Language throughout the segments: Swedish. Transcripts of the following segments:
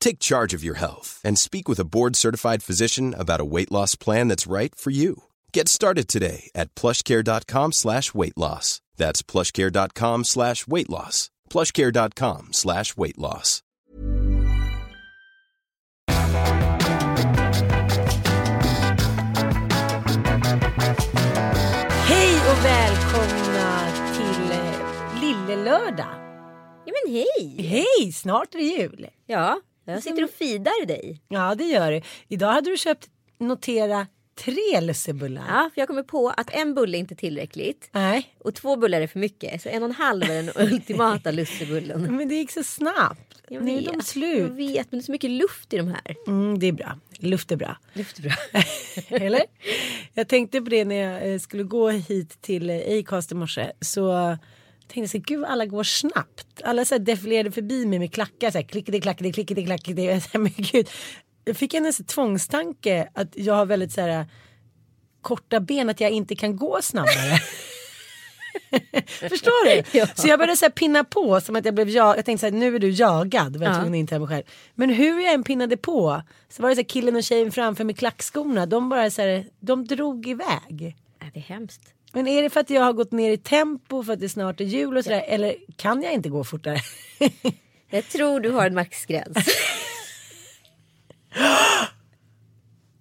Take charge of your health and speak with a board-certified physician about a weight loss plan that's right for you. Get started today at plushcare.com slash weight loss. That's plushcare.com slash weight loss. plushcare.com slash weight loss. Hej och välkomna till eh, Lillelördag. Ja men hej! Hej, snart är det jul. Ja, jag sitter och fidar dig. Ja, det gör du. Idag hade du köpt, notera, tre lussebullar. Ja, för jag kommer på att en bulle är inte tillräckligt. Nej, Och två bullar är för mycket. Så en och en halv är den ultimata lussebullen. men det gick så snabbt. Jag nu är de Jag slut. vet, men det är så mycket luft i de här. Mm, det är bra. Luft är bra. Luft är bra. Eller? Jag tänkte på det när jag eh, skulle gå hit till Acast i morse. Så tänkte så gud alla går snabbt. Alla så här defilerade förbi mig med klackar. Så här, klickade, klackade, klickade, klackade. Jag så här, Men gud. Jag fick en nästan tvångstanke att jag har väldigt så här korta ben. Att jag inte kan gå snabbare. Förstår du? Ja. Så jag började så här pinna på som att jag blev jag. Jag tänkte så här, nu är du jagad. Jag Ja. inta mig själv. Men hur jag än pinnade på så var det så här killen och tjejen framför med klackskorna. De bara så här, de drog iväg. Nej, det är hemskt. Men är det för att jag har gått ner i tempo för att det snart är jul och sådär. Eller kan jag inte gå fortare? Jag tror du har en maxgräns.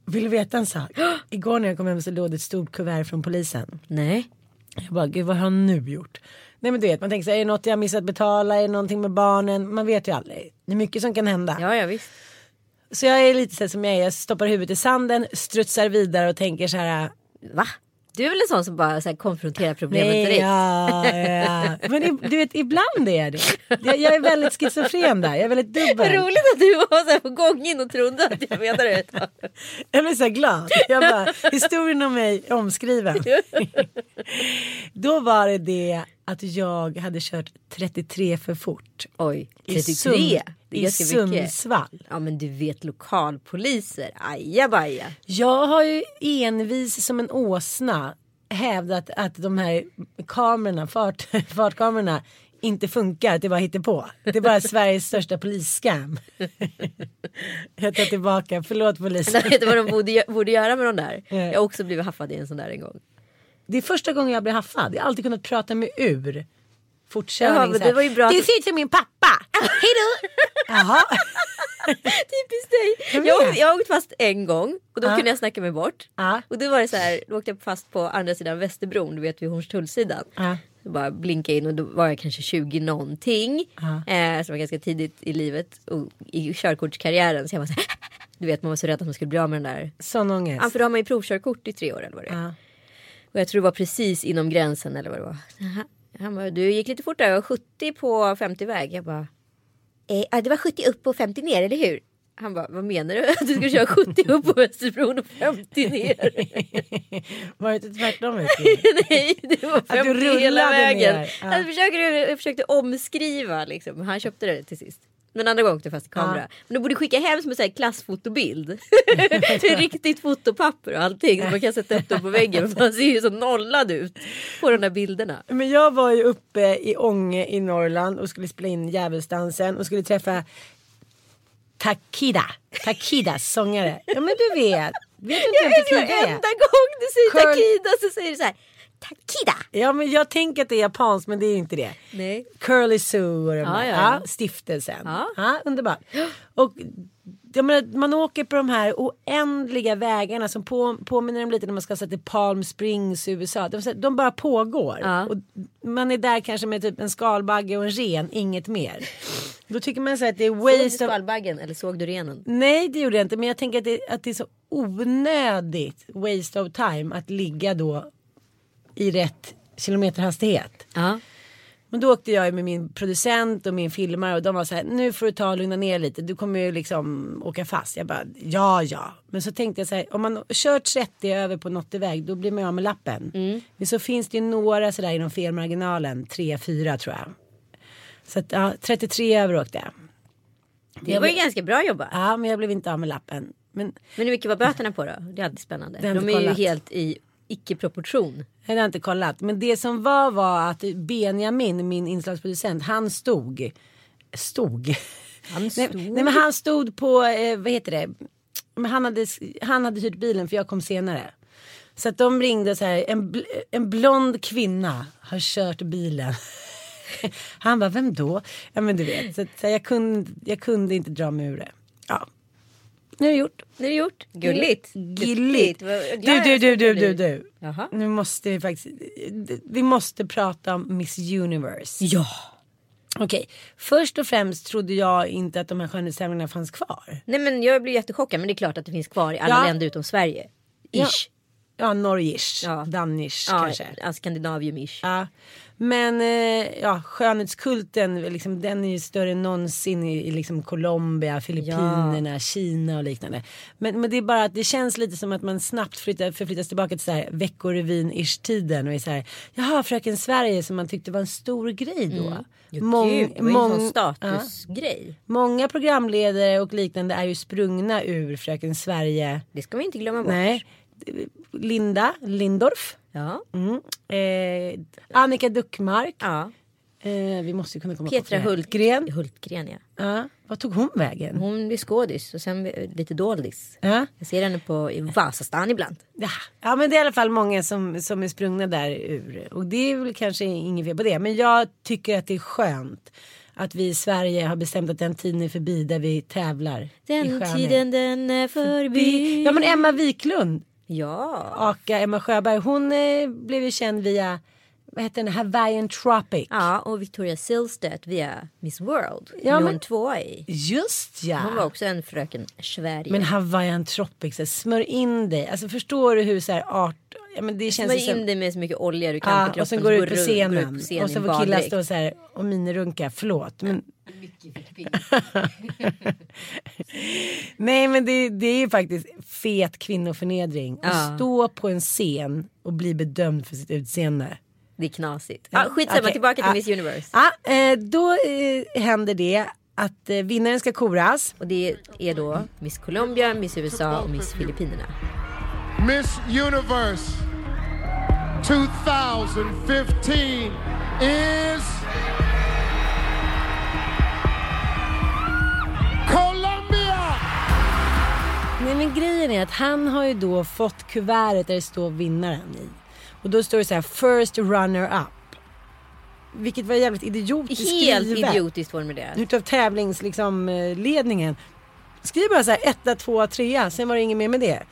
Vill du veta en sak? Igår när jag kom hem så låg det ett stort kuvert från polisen. Nej. Jag bara, gud vad har han nu gjort? Nej men du vet, man tänker så här, är det något jag missat betala? Är det någonting med barnen? Man vet ju aldrig. Det är mycket som kan hända. Ja, ja visst. Så jag är lite så som jag är, jag stoppar huvudet i sanden, strutsar vidare och tänker så här. Va? Du är väl en sån som bara så här, konfronterar problemet Nej, direkt? ja, ja. Men i- du vet, ibland är det. Jag, jag är väldigt schizofren där, jag är väldigt dubbel. roligt att du var så här på gång in och trodde att jag menade det. Jag blir så här glad. Jag bara, historien om mig omskriven. Då var det det att jag hade kört 33 för fort. Oj, I 33. Sund- det är I mycket. Sundsvall. Ja men du vet lokalpoliser, ajabaja. Jag har ju envis som en åsna hävdat att de här kamerorna, fart, fartkamerorna inte funkar, det bara hittar på. Det är bara Sveriges största polisscam. Jag tar tillbaka, förlåt polisen. Jag vet inte vad de borde, borde göra med de där. Jag har också blivit haffad i en sån där en gång. Det är första gången jag blir haffad. Jag har alltid kunnat prata mig ur fortkörning. Ja, det var ju bra att- ser ut som min pappa. Hej då. Jaha. Typiskt dig. Jag Jag, har åkt fast en gång och då Ja. kunde jag snacka mig bort. Ja. Och då var det så här, då åkte jag fast på andra sidan Västerbron, du vet vid Hornstullsidan. Ja. Så bara blinka in och då var jag kanske 20 någonting. Ja. Eh, som var ganska tidigt i livet och i körkortskarriären. Så jag var så här, du vet man var så rädd att man skulle bli av med den där. Sån ångest. Ja för då har man ju provkörkort i tre år eller vad det är. Och jag tror det var precis inom gränsen eller vad det var. Han bara, du gick lite fortare, jag var 70 på 50 väg. Jag bara, eh, ja, det var 70 upp och 50 ner, eller hur? Han bara, vad menar du? Att du ska köra 70 upp på Västerbron och 50 ner? Var det inte tvärtom? Nej, det var Att du 50 hela vägen. ner, ja. Jag, försökte, jag försökte omskriva liksom. Han köpte det till sist. Men andra gången åkte jag fast i kamera. Ja. Men du borde skicka hem som en klassfotobild. Med riktigt fotopapper och allting. Så man kan sätta upp dem på väggen. Man ser ju så nollad ut på de där bilderna. Men jag var ju uppe i Ånge i Norrland och skulle spela in Djävulsdansen och skulle träffa Takida. Takidas sångare. Ja men du vet. Vet du inte vem Jag Takida är? varenda gång du säger Curl- Takida så säger du så här. Takida. Ja men jag tänker att det är japanskt men det är inte det. Nej. Curly Zoo och de Ja, ja, Ja, stiftelsen. Ja. Ja. underbart. Och jag menar, man åker på de här oändliga vägarna som på, påminner om lite när man ska sätta till Palm Springs i USA. De, de bara pågår. Ja. Och man är där kanske med typ en skalbagge och en ren, inget mer. Då tycker man så att det är Såg du waste of... skalbaggen eller såg du renen? Nej det gjorde jag inte men jag tänker att det, att det är så onödigt waste of time att ligga då i rätt kilometerhastighet. Ja. Men då åkte jag med min producent och min filmare och de var så här nu får du ta och lugna ner lite du kommer ju liksom åka fast. Jag bara ja ja. Men så tänkte jag så här om man kör 30 över på 80 väg då blir man ju av med lappen. Men så finns det ju några sådär inom felmarginalen 3-4 tror jag. Så att ja 33 över åkte jag. Det var ju ganska bra jobbat. Ja men jag blev inte av med lappen. Men Men hur mycket var böterna på då? Det är alltid spännande. De är ju kollat. helt i icke-proportion. Jag har inte kollat. Men det som var var att Benjamin, min inslagsproducent, han stod. Stod. Han Nej, stod. nej men han stod på, eh, vad heter det? Men han, hade, han hade hyrt bilen för jag kom senare. Så att de ringde så här, en, bl- en blond kvinna har kört bilen. Han bara, vem då? Ja men du vet, så att, så jag, kunde, jag kunde inte dra mig ur det. Ja, nu är det gjort. Nu är det gjort. Gulligt. Gilligt. Vad Du, du, du, du, du, du. Jaha. Nu måste vi faktiskt, vi måste prata om Miss Universe. Ja. Okej, först och främst trodde jag inte att de här skönhetstävlingarna fanns kvar. Nej men jag blir jättechockad men det är klart att det finns kvar i alla Ja. länder utom Sverige. Ja. Ish. Ja, Norgish, Ja. Danish Ja, kanske. ja. Skandinavium-ish. Ja. Men eh, ja, skönhetskulten, liksom, den är ju större än någonsin i, i liksom Colombia, Filippinerna, Kina och liknande. Men, men det är bara att det känns lite som att man snabbt flyttar, förflyttas tillbaka till så här veckorevyn-ish tiden och är så här, jaha, Fröken Sverige som man tyckte var en stor grej då. Mm. Ja, Mång- Gud, det var ju en sån statusgrej. Många programledare och liknande är ju sprungna ur Fröken Sverige. Det ska vi inte glömma bort. Nej, Linda Lindorff. Ja. Mm. Eh, Annika Duckmark. ja. Eh, vi måste ju kunna komma på Petra fler. Hultgren. Hultgren ja. Ja, vad tog hon vägen? Hon blir skådis och sen lite doldis. Ja. Jag ser henne på i Vasastan ibland. Ja. ja, men det är i alla fall många som, som är sprungna där ur. Och det är väl kanske inget fel på det. Men jag tycker att det är skönt att vi i Sverige har bestämt att den tiden är förbi där vi tävlar. Den tiden den är förbi. Ja men Emma Wiklund, Ja. och Emma Sjöberg, hon eh, blev ju känd via vad heter den, Hawaiian Tropic. Ja, och Victoria Silvstedt via Miss World. Ja, men- men... tvåa i. Just ja. Hon var också en fröken Sverige. Men Hawaiian Tropic, så här, smör in dig. Alltså förstår du hur så här art... Ja, men det känns Smörj ju som... in dig med så mycket olja du kan på Ja, kroppen. och sen går du ut på scenen. går ut på scenen och så får killar stå så här och minirunka. Förlåt. Men... Nej men det, det är ju faktiskt fet kvinnoförnedring. Ja. Att stå på en scen och bli bedömd för sitt utseende. Det är knasigt. Ja, skitsamma, Okej. tillbaka till Ja. Miss Universe. Ja, eh, då eh, händer det att eh, vinnaren ska koras. Och det är då Miss Colombia, Miss USA och Miss Filippinerna. Miss Universe 2015 is Colombia! Nej men grejen är att han har ju då fått kuvertet där det står vinnaren i. Och då står det så här first runner up. Vilket var jävligt idiotiskt Helt skrivet. idiotiskt formulerat. Utav tävlingsledningen. Liksom, eh. Skriv bara så här etta, tvåa, trea. Sen var det inget mer med det.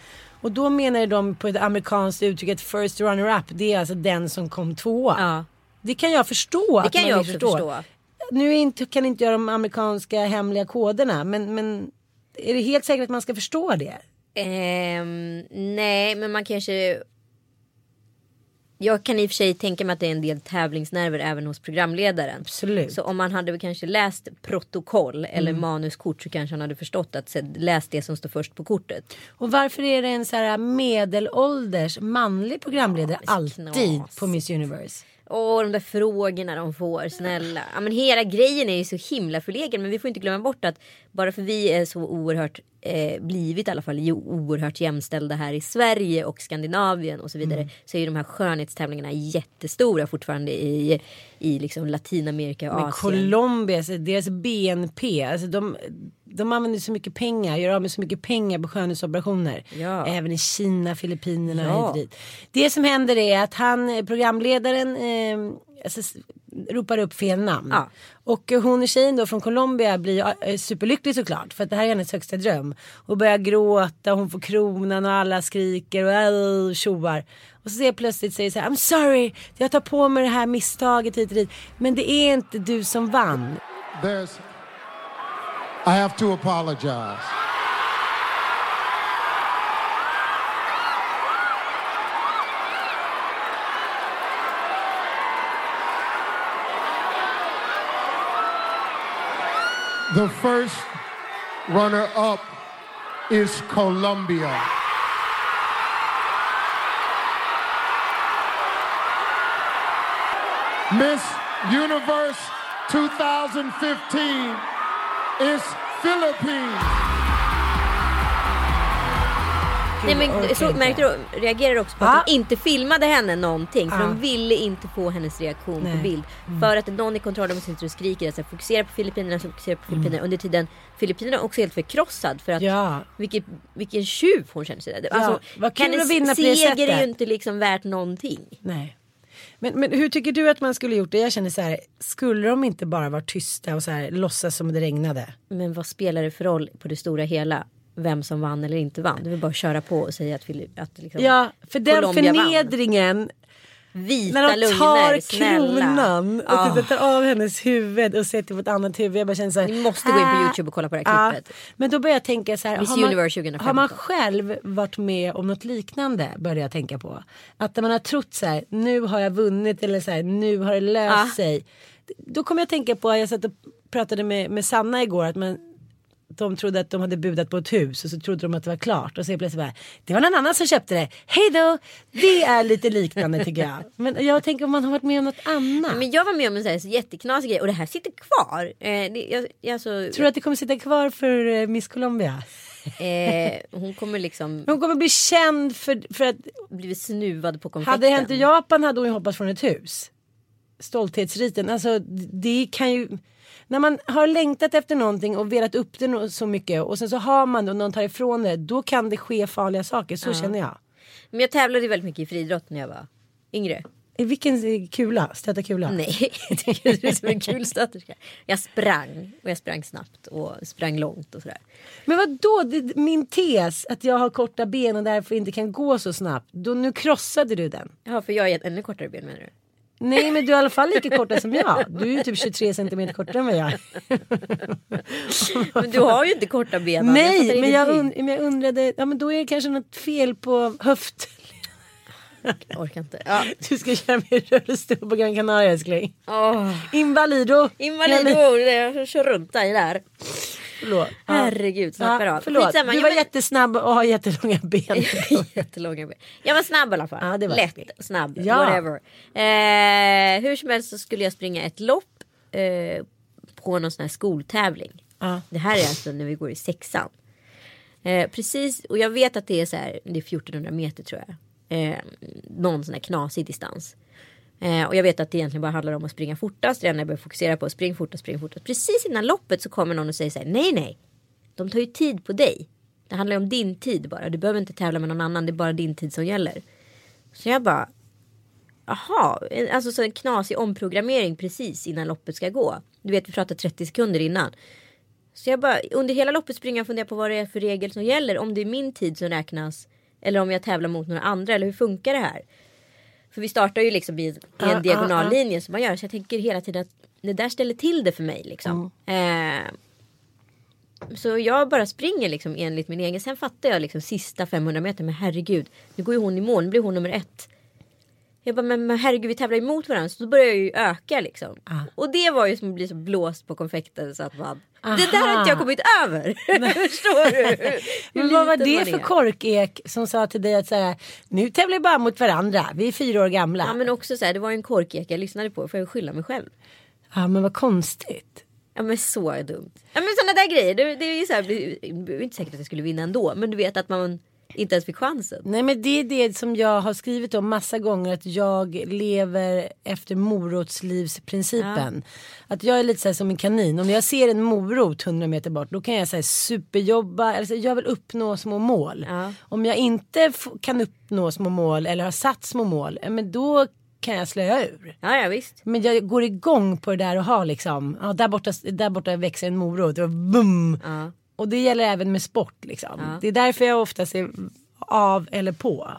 Och då menar de på ett amerikanskt uttryck att first runner up. Det är alltså den som kom tvåa. Ja, Det kan jag förstå. det kan jag också förstå. Nu är inte, kan inte jag de amerikanska hemliga koderna. Men, men är det helt säkert att man ska förstå det? Ehm, nej, men man kanske... Jag kan i och för sig tänka mig att det är en del tävlingsnerver även hos programledaren. Absolut. Så om man hade kanske läst protokoll eller Mm. manuskort så kanske han hade förstått att läs det som står först på kortet. Och varför är det en så här medelålders manlig programledare Ja, alltid på Miss Universe? Åh, de där frågorna de får, snälla. Ja, men hela grejen är ju så himla förlegen. Men vi får inte glömma bort att bara för vi är så oerhört eh, blivit i alla fall oerhört jämställda här i Sverige och Skandinavien och så vidare. Mm. Så är ju de här skönhetstävlingarna jättestora fortfarande i, i liksom Latinamerika och Men Asien. Colombia, alltså, deras BNP, alltså de, de använder så mycket pengar, gör av med så mycket pengar på skönhetsoperationer. Ja. Även i Kina, Filippinerna, Ja. och dit. Det som händer är att han, eh, programledaren, eh, alltså, ropar upp fel namn. Ja. Och eh, hon tjejen då från Colombia blir eh, superlycklig såklart. För att det här är hennes högsta dröm. Och börjar gråta, hon får kronan och alla skriker och äh, tjoar. Och så ser jag plötsligt säger så här, I'm sorry, jag tar på mig det här misstaget hit och dit. Men det är inte du som vann. There's. I have to apologize. The first runner up is Colombia. Miss Universe 2015 is Philippines. Nej, men, så, märkte du, reagerar också på att Ja. de inte filmade henne någonting. För Ja. de ville inte få hennes reaktion Nej. Mm. på bild. För att någon i kontrollen sitter och skriker. Alltså, fokusera på Filippinerna, fokusera på Filippinerna. Under tiden Filippinerna är också helt förkrossad. För att Mm. Ja. vilken, vilken tjuv hon känner sig. Alltså, vad kul hennes att vinna seger är ju inte liksom värt någonting. Nej. Men, men hur tycker du att man skulle gjort det? Jag känner så här, skulle de inte bara vara tysta och så här, låtsas som det regnade? Men vad spelar det för roll på det stora hela? Vem som vann eller inte vann. Det väl bara att köra på och säga att, att liksom, Ja, för den Colombia vann. förnedringen Vita när de tar snälla. kronan och Ja. typ tar av hennes huvud och sätter på ett annat huvud. Jag bara känner så här, Ni måste gå in på ah. Youtube och kolla på det här Ja, klippet. men då börjar jag tänka så här. Miss har man, Universe 2015. har man själv varit med om något liknande? Började jag tänka på. Att när man har trott så här. Nu har jag vunnit eller så här. Nu har det löst Ja. sig. Då kommer jag tänka på. Jag satt och pratade med, med Sanna igår. Att man, de trodde att de hade budat på ett hus och så trodde de att det var klart och så plötsligt bara det var någon annan som köpte det. Hej då! Det är lite liknande tycker jag. Men jag tänker om man har varit med om något annat. Men jag var med om en sån här så jätteknasig grej och det här sitter kvar. Eh, det, jag, jag, alltså, Tror du att det kommer sitta kvar för eh, Miss Colombia? eh, hon kommer liksom Hon kommer bli känd för, för att blivit snuvad på konfekten. Hade det hänt i Japan hade hon ju hoppat från ett hus. Stolthetsriten, alltså det kan ju när man har längtat efter någonting och velat upp det så mycket och sen så har man det och någon tar ifrån det. Då kan det ske farliga saker, så känner jag. Men jag tävlade väldigt mycket i friidrott när jag var yngre. I vilken kula? Stöta kula? Nej, du är som en kul stöterska. Jag sprang och jag sprang snabbt och sprang långt och sådär. Men vad då? Det, min tes att jag har korta ben och därför inte kan gå så snabbt. Då, nu krossade du den. Ja, för jag har ännu kortare ben menar du? Nej men du är i alla fall lika korta som jag. Du är ju typ 23 centimeter kortare än vad jag. Men du har ju inte korta ben. Nej, fattar men jag, und, men jag undrade, ja men då är det kanske något fel på höft. Jag orkar inte. Ja. Du ska köra med rullstol på Gran Canaria älskling. Oh. Invalido. Invalido, jag kör runt dig där. Förlåt. Herregud, snappar Ja, av. förlåt. Skitsamma, Du var men- jättesnabb och har jättelånga ben. Jättelånga ben. Jag var snabb i alla fall. Ja, det var Lätt, det. snabb, Ja. whatever. Eh, hur som helst så skulle jag springa ett lopp eh, på någon sån här skoltävling. Ja. Det här är alltså när vi går i sexan. Eh, precis, och jag vet att det är så här, det är 1400 meter tror jag. Eh, någon sån här knasig distans. Eh, och jag vet att det egentligen bara handlar om att springa fortast. Det enda jag behöver fokusera på. Spring fortast, spring fortast. Precis innan loppet så kommer någon och säger så här. Nej, nej. De tar ju tid på dig. Det handlar ju om din tid bara. Du behöver inte tävla med någon annan. Det är bara din tid som gäller. Så jag bara. Jaha, alltså så en knasig omprogrammering precis innan loppet ska gå. Du vet vi pratar 30 sekunder innan. Så jag bara under hela loppet springer jag och funderar på vad det är för regel som gäller. Om det är min tid som räknas. Eller om jag tävlar mot några andra. Eller hur funkar det här? För vi startar ju liksom i en, en diagonal linje som man gör. Så jag tänker hela tiden att det där ställer till det för mig liksom. Eh, så jag bara springer liksom enligt min egen. Sen fattar jag liksom sista 500 meter. Men herregud, nu går ju hon i mål. Nu blir hon nummer ett. Jag bara, men, men herregud vi tävlar emot varandra. Så då börjar jag ju öka liksom. Och det var ju som att bli så blåst på konfekten så att man. Det där har inte jag kommit över. Förstår du? Men vad var det för korkek som sa till dig att säga nu tävlar vi bara mot varandra. Vi är fyra år gamla. Ja men också så här, det var ju en korkek jag lyssnade på. Får jag skylla mig själv. Ja men vad konstigt. Ja men så dumt. Ja men sådana där grejer. Det, det är ju så här, det är inte säkert att jag skulle vinna ändå. Men du vet att man inte ens fick chansen. Nej men det är det som jag har skrivit om massa gånger att jag lever efter morotslivsprincipen. Att jag är lite så som en kanin. Om jag ser en morot 100 meter bort då kan jag säga superjobba. Alltså, jag vill uppnå små mål. Ja. Om jag inte kan uppnå små mål eller har satt små mål. ja, Men då kan jag slöa ur. Ja ja visst. Men jag går igång på det där och har liksom. Ja, där, borta, där borta växer en morot och bum. Ja. Och det gäller även med sport liksom. Det är därför jag ofta ser av eller på.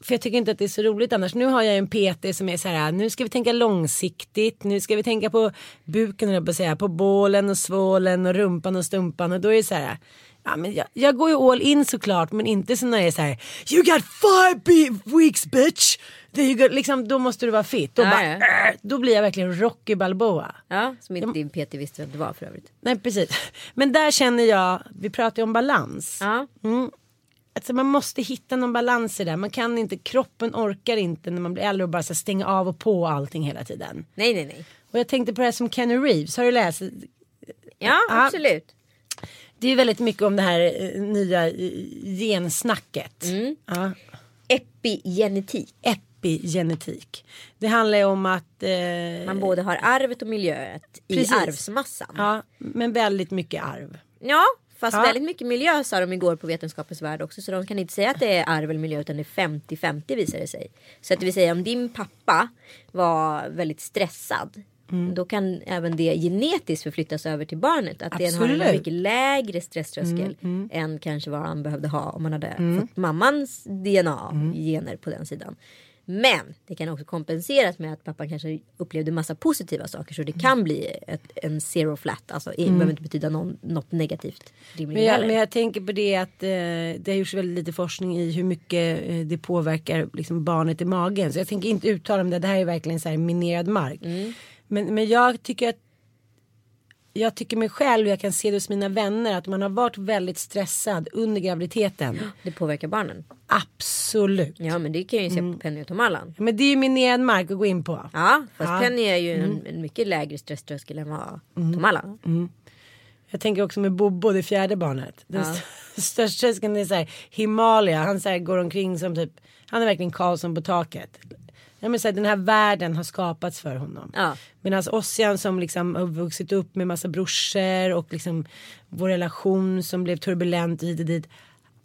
För jag tycker inte att det är så roligt annars. Nu har jag en PT som är så här. Nu ska vi tänka långsiktigt. Nu ska vi tänka på buken på säga. På bålen och svålen och rumpan och stumpan. Och då är det så här. Ja, men jag, jag går ju all in såklart men inte så när det är så här. You got five weeks bitch. Got, liksom, då måste du vara fit. Då, Ja, bara, ja. "Äh", då blir jag verkligen Rocky Balboa. Ja, som inte din PT visste vem det var för övrigt. Nej precis. Men där känner jag, vi pratar ju om balans. Ja. Alltså man måste hitta någon balans i det. Man kan inte, kroppen orkar inte när man blir äldre och bara så stänga av och på allting hela tiden. Nej nej nej. Och jag tänkte på det här som Kenny Reeves, har du läst? Ja. absolut. Det är väldigt mycket om det här eh, nya eh, gensnacket. Ja. Epigenetik. Epigenetik. Det handlar ju om att... Eh, Man både har arvet och miljöet i Precis. arvsmassan. ja, men väldigt mycket arv. Ja, fast Ja. väldigt mycket miljö sa de igår på Vetenskapens Värld också. Så de kan inte säga att det är arv eller miljö utan det är 50-50 visar det sig. Så att det vill säga om din pappa var väldigt stressad. Mm. Då kan även det genetiskt förflyttas över till barnet. Att det har en Absolut. Mm, mycket lägre stresströskel än kanske vad han behövde ha om man hade fått mammans DNA Mm. gener på den sidan. Men det kan också kompenseras med att pappan kanske upplevde massa positiva saker så det Mm. kan bli ett, en zero flat. Alltså det behöver inte betyda någon, något negativt. Men jag, men jag tänker på det att eh, det har gjorts väldigt lite forskning i hur mycket eh, det påverkar liksom, barnet i magen. Så jag tänker inte uttala om det. Det här är verkligen så här minerad mark. Men, men jag tycker att jag tycker mig själv, jag kan se det hos mina vänner, att man har varit väldigt stressad under graviditeten. Det påverkar barnen. Absolut. Ja men det kan jag ju se Mm. på Penny och Tom Allan. Men det är ju minerad mark att gå in på. Ja fast Ja. Penny är ju Mm. en, en mycket lägre stresströskel än vad Tom Allan. Jag tänker också med Bobo, det fjärde barnet. Den Ja. st- största tröskeln är så här, Himalaya. Han så här, går omkring som typ, han är verkligen Karlsson på taket. Ja, men så här, den här världen har skapats för honom. Ja. Medan Ossian som liksom har vuxit upp med massa brorsor och liksom vår relation som blev turbulent hit och dit.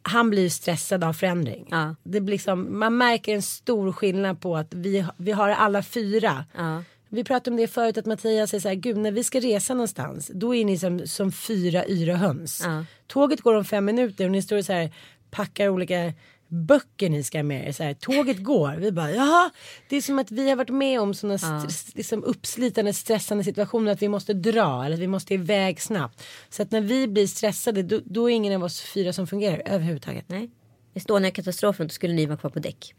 Han blir stressad av förändring. Ja. Det blir liksom, man märker en stor skillnad på att vi, vi har alla fyra. Ja. Vi pratade om det förut att Mattias säger så här, gud när vi ska resa någonstans då är ni som, som fyra yra höns. Tåget går om fem minuter och ni står och så här packar olika böcker ni ska med er. Så här, tåget går. Vi bara jaha. Det är som att vi har varit med om sådana st- liksom uppslitande stressande situationer att vi måste dra eller att vi måste iväg snabbt. Så att när vi blir stressade då, då är ingen av oss fyra som fungerar överhuvudtaget. Nej. Estonia-katastrofen då skulle ni vara kvar på däck.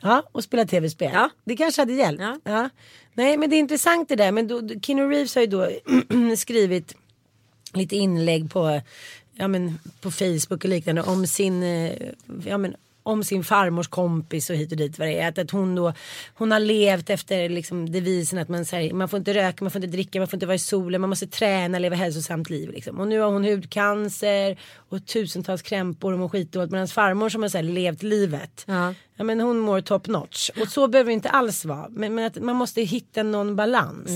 Ja, och spela tv-spel. Ja. Det kanske hade hjälpt. Ja. Nej, men det är intressant det där. Men då- Keanu Reeves har ju då skrivit lite inlägg på, ja, men, på Facebook och liknande om sin, eh, ja, men, om sin farmors kompis och hit och dit vad det är. Att, att hon då, hon har levt efter liksom, devisen att man, säger, man får inte röka, man får inte dricka, man får inte vara i solen, man måste träna, leva hälsosamt liv. Liksom. Och nu har hon hudcancer och tusentals krämpor och mår skitdåligt. Medan farmor som har så här, levt livet. Ja. Ja, men hon mår top notch. Och så behöver det inte alls vara. Men, men att man måste hitta någon balans.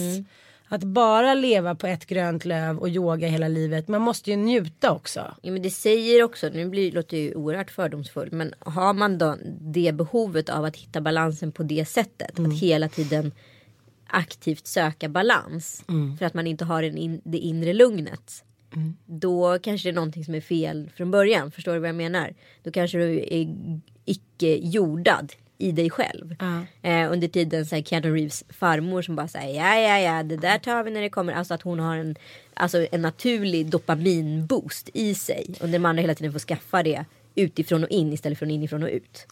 Att bara leva på ett grönt löv och yoga hela livet. Man måste ju njuta också. Ja, men det säger också, nu blir, låter jag ju oerhört fördomsfull, men har man då det behovet av att hitta balansen på det sättet, Mm. att hela tiden aktivt söka balans Mm. för att man inte har en in, det inre lugnet. Mm. Då kanske det är någonting som är fel från början. Förstår du vad jag menar? Då kanske du är icke jordad i dig själv. Ja. Eh, under tiden så här Keanu Reeves farmor som bara säger ja ja ja det där tar vi när det kommer. Alltså att hon har en, alltså en naturlig dopaminboost i sig. Och den andra hela tiden får skaffa det utifrån och in istället från inifrån och ut.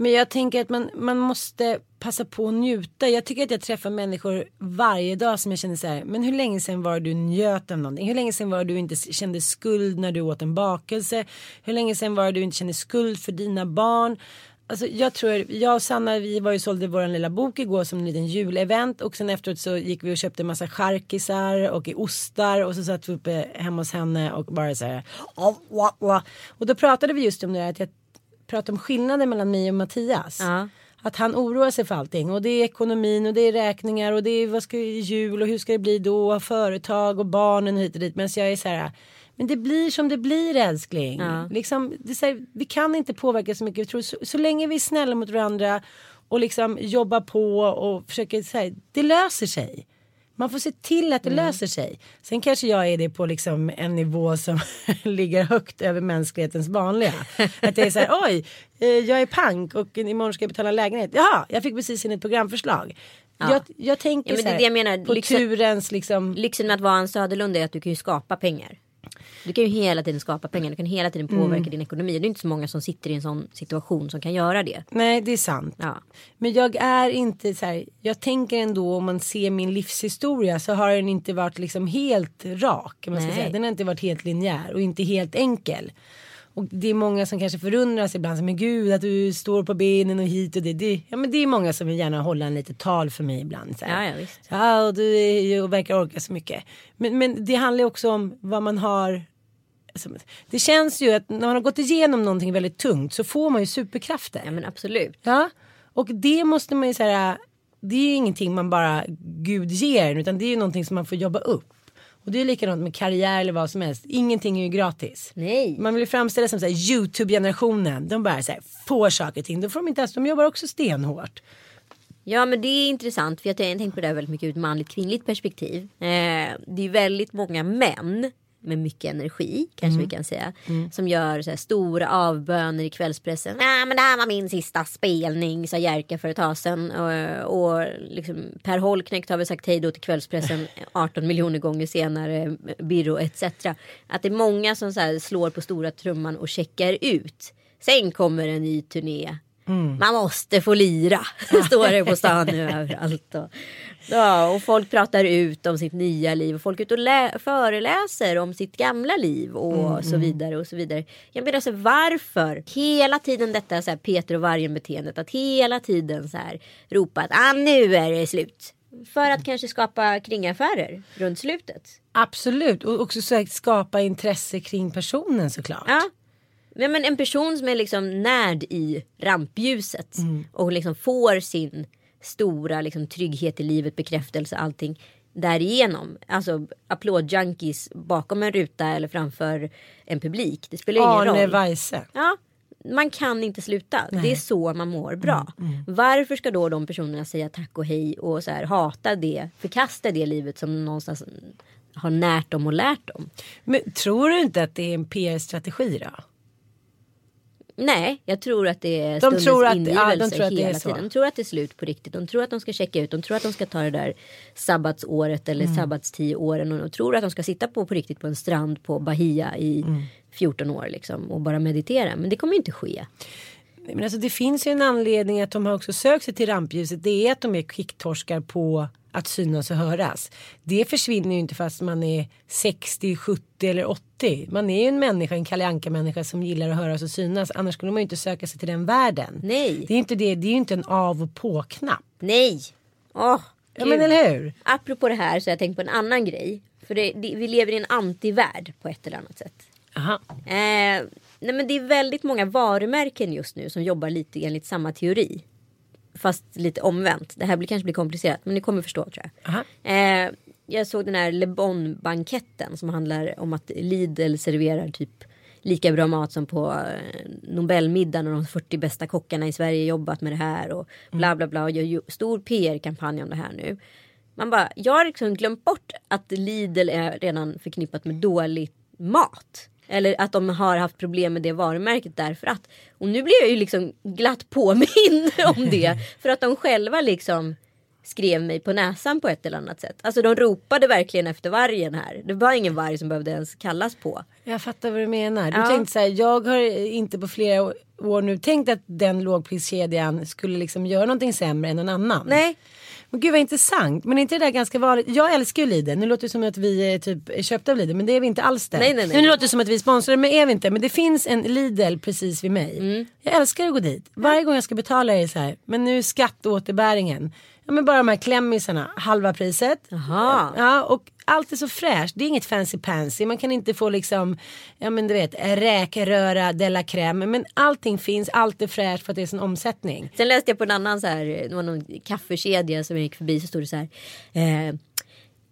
Men jag tänker att man, man måste passa på att njuta. Jag tycker att jag träffar människor varje dag som jag känner så här. Men hur länge sedan var du njöt av någonting? Hur länge sedan var du inte kände skuld när du åt en bakelse? Hur länge sedan var du inte kände skuld för dina barn? Alltså jag tror, jag och Sanna vi var ju sålde vår lilla bok igår som en liten julevent och sen efteråt så gick vi och köpte en massa charkisar och ostar och så satt vi uppe hemma hos henne och bara så här. Och då pratade vi just om det här att jag pratade om skillnaden mellan mig och Mattias. Ja. Att han oroar sig för allting och det är ekonomin och det är räkningar och det är vad ska jul och hur ska det bli då företag och barnen hit och dit. Men jag är så här men det blir som det blir älskling. Ja. Liksom, så här, vi kan inte påverka så mycket. Jag tror, så, så länge vi är snälla mot varandra och liksom jobbar på och försöker så här, det löser sig. Man får se till att det löser sig. Sen kanske jag är det på liksom en nivå som ligger högt över mänsklighetens vanliga. Att det är så här, oj, eh, jag är pank och imorgon ska jag betala lägenhet. Jaha, jag fick precis in ett programförslag. Ja. Jag, jag tänker Ja, men så det är här, det jag menar, på lyxen- turens liksom. Lyxen med att vara en Söderlund är att du kan ju skapa pengar. Du kan ju hela tiden skapa pengar, du kan hela tiden påverka Mm. din ekonomi. Det är inte så många som sitter i en sån situation som kan göra det. Nej, det är sant. Ja. Men jag är inte så här, jag tänker ändå om man ser min livshistoria så har den inte varit liksom helt rak. Man ska Nej. säga. Den har inte varit helt linjär och inte helt enkel. Och det är många som kanske förundras ibland. Men gud att du står på benen och hit och det. det ja men det är många som vill gärna hålla en lite tal för mig ibland. Så här. Ja, ja, visst. Ja och du är och verkar orka så mycket. Men, men det handlar ju också om vad man har. Alltså, det känns ju att när man har gått igenom någonting väldigt tungt så får man ju superkrafter. Ja men absolut. Ja, och det måste man ju säga. Det är ju ingenting man bara Gud ger utan det är ju någonting som man får jobba upp. Och det är likadant med karriär eller vad som helst. Ingenting är ju gratis. Nej. Man vill ju framställa som så här, Youtube-generationen. De bara så här, får saker och ting. Då får de inte ens, de jobbar också stenhårt. Ja men det är intressant för jag har tänkt på det här väldigt mycket ur ett manligt kvinnligt perspektiv. Eh, det är väldigt många män med mycket energi kanske vi kan säga. Som gör så här stora avböner i kvällspressen. Ja men det här var min sista spelning sa Jerka för ett tag sedan. Och, och liksom, Per Holknekt har väl sagt hej då till kvällspressen 18 miljoner gånger senare. Birro etc. Att det är många som så här slår på stora trumman och checkar ut. Sen kommer en ny turné. Man måste få lira. Står det på stan nu överallt. Och, ja, och folk pratar ut om sitt nya liv. Och folk ute och lä- föreläser om sitt gamla liv. Och så vidare. och så vidare. Jag menar så varför hela tiden detta så här, Peter och vargen beteendet. Att hela tiden så här ropa att ah, nu är det slut. För att kanske skapa kringaffärer runt slutet. Absolut, och också skapa intresse kring personen såklart. Ja. Ja, men en person som är liksom närd i rampljuset och liksom får sin stora liksom, trygghet i livet, bekräftelse, allting därigenom. Alltså applådjunkies bakom en ruta eller framför en publik. Det spelar ingen Arne roll. Weise. Ja, man kan inte sluta. Det är så man mår bra. Varför ska då de personerna säga tack och hej och så här, hata det, förkasta det livet som någonstans har närt dem och lärt dem? Men tror du inte att det är en PR-strategi då? Nej, jag tror att det är De tror att- ja, ingivelse de tror att det är hela så. tiden. De tror att det är slut på riktigt. De tror att de ska checka ut. De tror att de ska ta det där sabbatsåret eller Mm. sabbatstioåren. Och de tror att de ska sitta på, på riktigt på en strand på Bahia i Mm. 14 år liksom, och bara meditera. Men det kommer ju inte ske. Men alltså, det finns ju en anledning att de har också sökt sig till rampljuset. Det är att de är kicktorskar på att synas och höras. Det försvinner ju inte fast man är 60, 70 eller 80. Man är ju en människa, en Kalle Anka-människa som gillar att höras och synas. Annars skulle man ju inte söka sig till den världen. Nej. Det är inte det. Det är ju inte en av och på-knapp. Nej! Åh, Ja men eller hur? Apropå det här så har jag tänkt på en annan grej. För det, det, vi lever i en antivärld på ett eller annat sätt. Aha. Eh, nej men det är väldigt många varumärken just nu som jobbar lite enligt samma teori. Fast lite omvänt. Det här blir, kanske blir komplicerat men ni kommer förstå tror jag. Eh, jag såg den här Le Bon-banketten som handlar om att Lidl serverar typ lika bra mat som på eh, Nobelmiddagen och de 40 bästa kockarna i Sverige jobbat med det här och bla bla bla och gör stor PR-kampanj om det här nu. Man bara, jag har liksom glömt bort att Lidl är redan förknippat med dålig mat. Eller att de har haft problem med det varumärket därför att. Och nu blir jag ju liksom glatt påmind om det. För att de själva liksom skrev mig på näsan på ett eller annat sätt. Alltså de ropade verkligen efter vargen här. Det var ingen varg som behövde ens kallas på. Jag fattar vad du menar. Du Ja. tänkte så här, jag har inte på flera år nu tänkt att den lågpriskedjan skulle liksom göra någonting sämre än någon annan. Nej, Men gud vad intressant. Men är inte det där ganska vanligt? Jag älskar ju Lidl. Nu låter det som att vi är typ köpta av Lidl. Men det är vi inte alls det. Nej, nej, nej. Nu låter det som att vi är sponsrade. Men är vi inte. Men det finns en Lidl precis vid mig. Mm. Jag älskar att gå dit. Varje gång jag ska betala är det så här. Men nu är skatteåterbäringen. Ja men bara de här klämmisarna. Halva priset. Jaha. Ja och allt är så fräscht. Det är inget fancy pansy. Man kan inte få liksom. Ja men du vet. Räkröra de la crème. Men allting finns. Allt är fräscht för att det är sån omsättning. Sen läste jag på en annan så här, det var någon kaffekedja som jag gick förbi så stod det så här. Eh,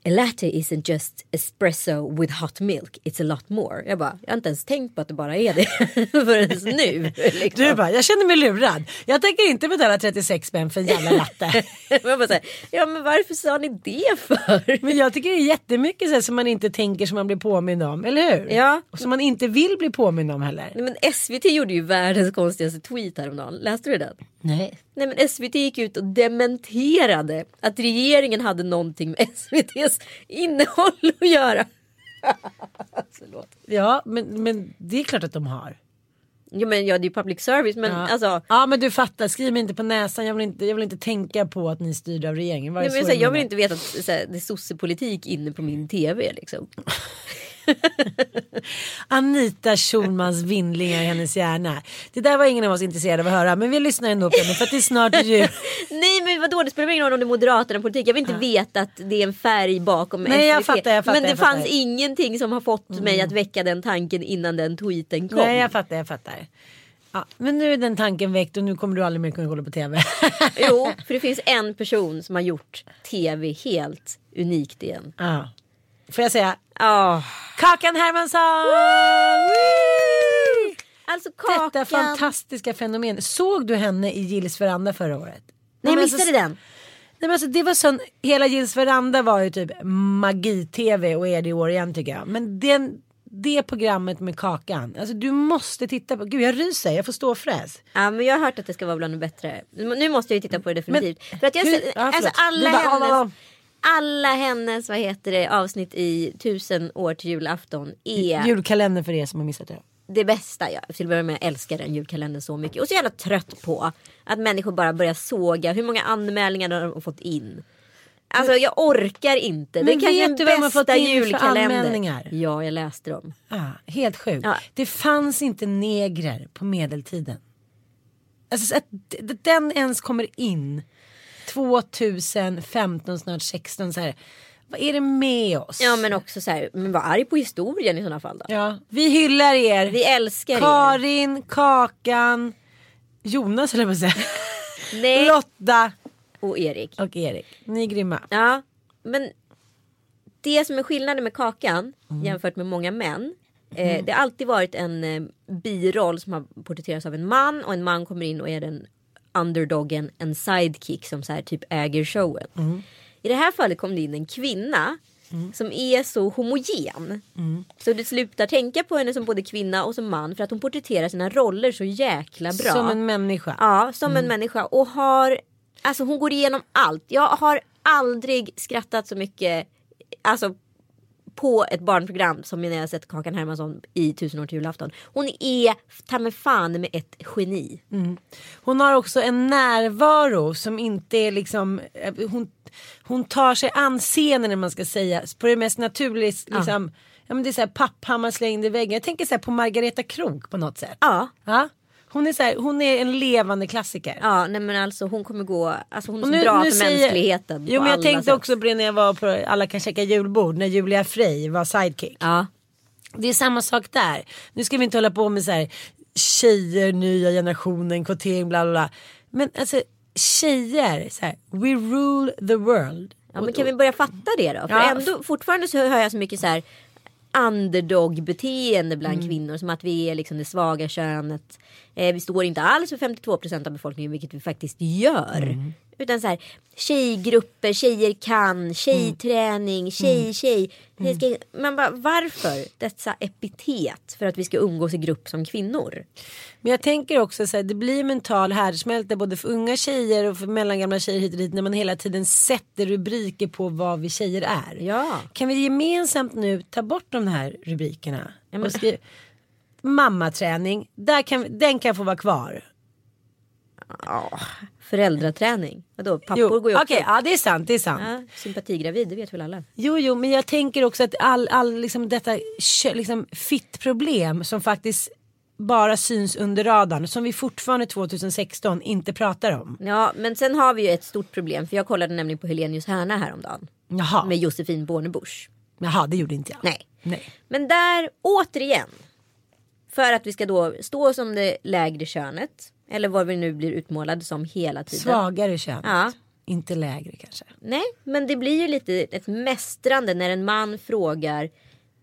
A latte isn't just espresso with hot milk, it's a lot more. Jag bara, jag har inte ens tänkt på att det bara är det förrän nu. Liksom. Du bara, jag känner mig lurad. Jag tänker inte betala 36 spänn för en jävla latte. jag bara så här, ja men varför sa ni det för? Men jag tycker det är jättemycket så här, som man inte tänker som man blir påmind om, eller hur? Ja. Och som man inte vill bli påmind om heller. Nej, men SVT gjorde ju världens konstigaste tweet häromdagen. Läste du den? Nej. Nej men SVT gick ut och dementerade att regeringen hade någonting med SVTs innehåll att göra. Ja, men, men det är klart att de har. Jo men ja det är ju public service men Ja. alltså. ja men du fattar, skriv mig inte på näsan. Jag vill inte, jag vill inte tänka på att ni är styrda av regeringen. Nej, men, så jag jag vill inte veta att så här, det är sossepolitik inne på min tv liksom. Anita Schulmans vindlingar i hennes hjärna. Det där var ingen av oss intresserad av att höra. Men vi lyssnar ändå på henne för att det är snart jul. Nej men vadå det spelar ingen roll om det är Moderaterna politik. Jag vill inte veta att det är en färg bakom Nej, jag fattar, jag fattar, men det fanns ingenting som har fått mig att väcka den tanken innan den tweeten kom. Nej jag fattar, jag fattar. Ja, men nu är den tanken väckt och nu kommer du aldrig mer kunna kolla på tv. Jo, för det finns en person som har gjort tv helt unikt igen. ja. Får jag säga Ja, Kakan Hermansson! alltså Kakan. Detta fantastiska fenomen. Såg du henne i Gills veranda förra året? Nej jag men missade alltså, den. Nej, men alltså, det var sån, hela Gills veranda var ju typ magi-tv och är det i år igen tycker jag. Men den, det programmet med Kakan, alltså du måste titta på, gud jag ryser, jag får stå och fräs. Ja men jag har hört att det ska vara bland det bättre. Nu måste jag ju titta på det definitivt. för att jag, hur- ja, alltså alla bara, hennes. Alla hennes vad heter det, avsnitt i tusen år till julafton är Julkalender för er som har missat det. det bästa. Jag till att börja med älskar den julkalendern så mycket. Och så jävla trött på att människor bara börjar såga. Hur många anmälningar har de fått in? Alltså jag orkar inte. Men det är vet du vad har fått in för anmälningar? Ja, jag läste dem. Ah, helt sjukt. Ja. Det fanns inte negrer på medeltiden. Alltså så att den ens kommer in 2015, snart 16 så här. Vad är det med oss? Ja men också så här, men var arg på historien i sådana fall då. Ja, vi hyllar er. Vi älskar er. Karin, Kakan, Jonas eller vad säga. Nej. Lotta Och Erik. och Erik. Ni är grymma. Ja, men det som är skillnaden med Kakan Mm. jämfört med många män. Eh, det har alltid varit en eh, biroll som har porträtterats av en man och en man kommer in och är den underdoggen, en sidekick som så här typ äger showen. Mm. I det här fallet kom det in en kvinna som är så homogen. Mm. Så du slutar tänka på henne som både kvinna och som man för att hon porträtterar sina roller så jäkla bra. Som en människa. Ja, som en människa och har Alltså hon går igenom allt. Jag har aldrig skrattat så mycket Alltså på ett barnprogram som när jag sett Kakan Hermansson i Tusen år till julafton. Hon är ta mig fan med ett geni. Hon har också en närvaro som inte är liksom, eh, hon, hon tar sig an scenen när man ska säga på det mest naturliga. Liksom, ja. men det är så här papphammar slängd i väggen. Jag tänker så här på Margareta Krok på något sätt. Ja, Ja? Hon, är så här, hon är en levande klassiker. ja nej men alltså hon kommer gå, alltså hon är så nu- bra nu för säger- mänskligheten. Jo men jag tänkte sätt. också på det när jag var på Alla kan käka julbord när Julia Frey var sidekick. Ja. Det är samma sak där. Nu ska vi inte hålla på med så här tjejer, nya generationen, kvotering, bla bla bla. Men alltså tjejer, så här, we rule the world. Ja men kan vi börja fatta det då? För Ja. ändå fortfarande så hör jag så mycket så här underdog-beteende bland Mm. kvinnor. Som att vi är liksom det svaga könet. Eh, vi står inte alls för 52% av befolkningen vilket vi faktiskt gör. Mm. Utan så här tjejgrupper, tjejer kan, tjejträning, Mm. tjej, tjej. tjej ska, man bara varför dessa epitet för att vi ska umgås i grupp som kvinnor? Men jag tänker också så här, det blir mental härdsmälta både för unga tjejer och för mellangamla tjejer hit och dit när man hela tiden sätter rubriker på vad vi tjejer är. Ja. Kan vi gemensamt nu ta bort de här rubrikerna? men- Och skriva, mammaträning, där kan, den kan få vara kvar. Ja, föräldraträning. Vadå, pappor Jo, går ju också. okej, ja det är sant, det är sant. Ja, sympatigravid, det vet väl alla. Jo, jo, men jag tänker också att all, all liksom detta liksom fittproblem som faktiskt bara syns under radarn som vi fortfarande 2016 inte pratar om. Ja, men sen har vi ju ett stort problem. För jag kollade nämligen på Helenius Härna häromdagen. Jaha, Med Josefin Bornebusch. Jaha det gjorde inte jag. Nej. Nej. Men där återigen. För att vi ska då stå som det lägre könet. Eller vad vi nu blir utmålade som hela tiden. Svagare kön. Ja. Inte lägre kanske. Nej, men det blir ju lite ett mästrande när en man frågar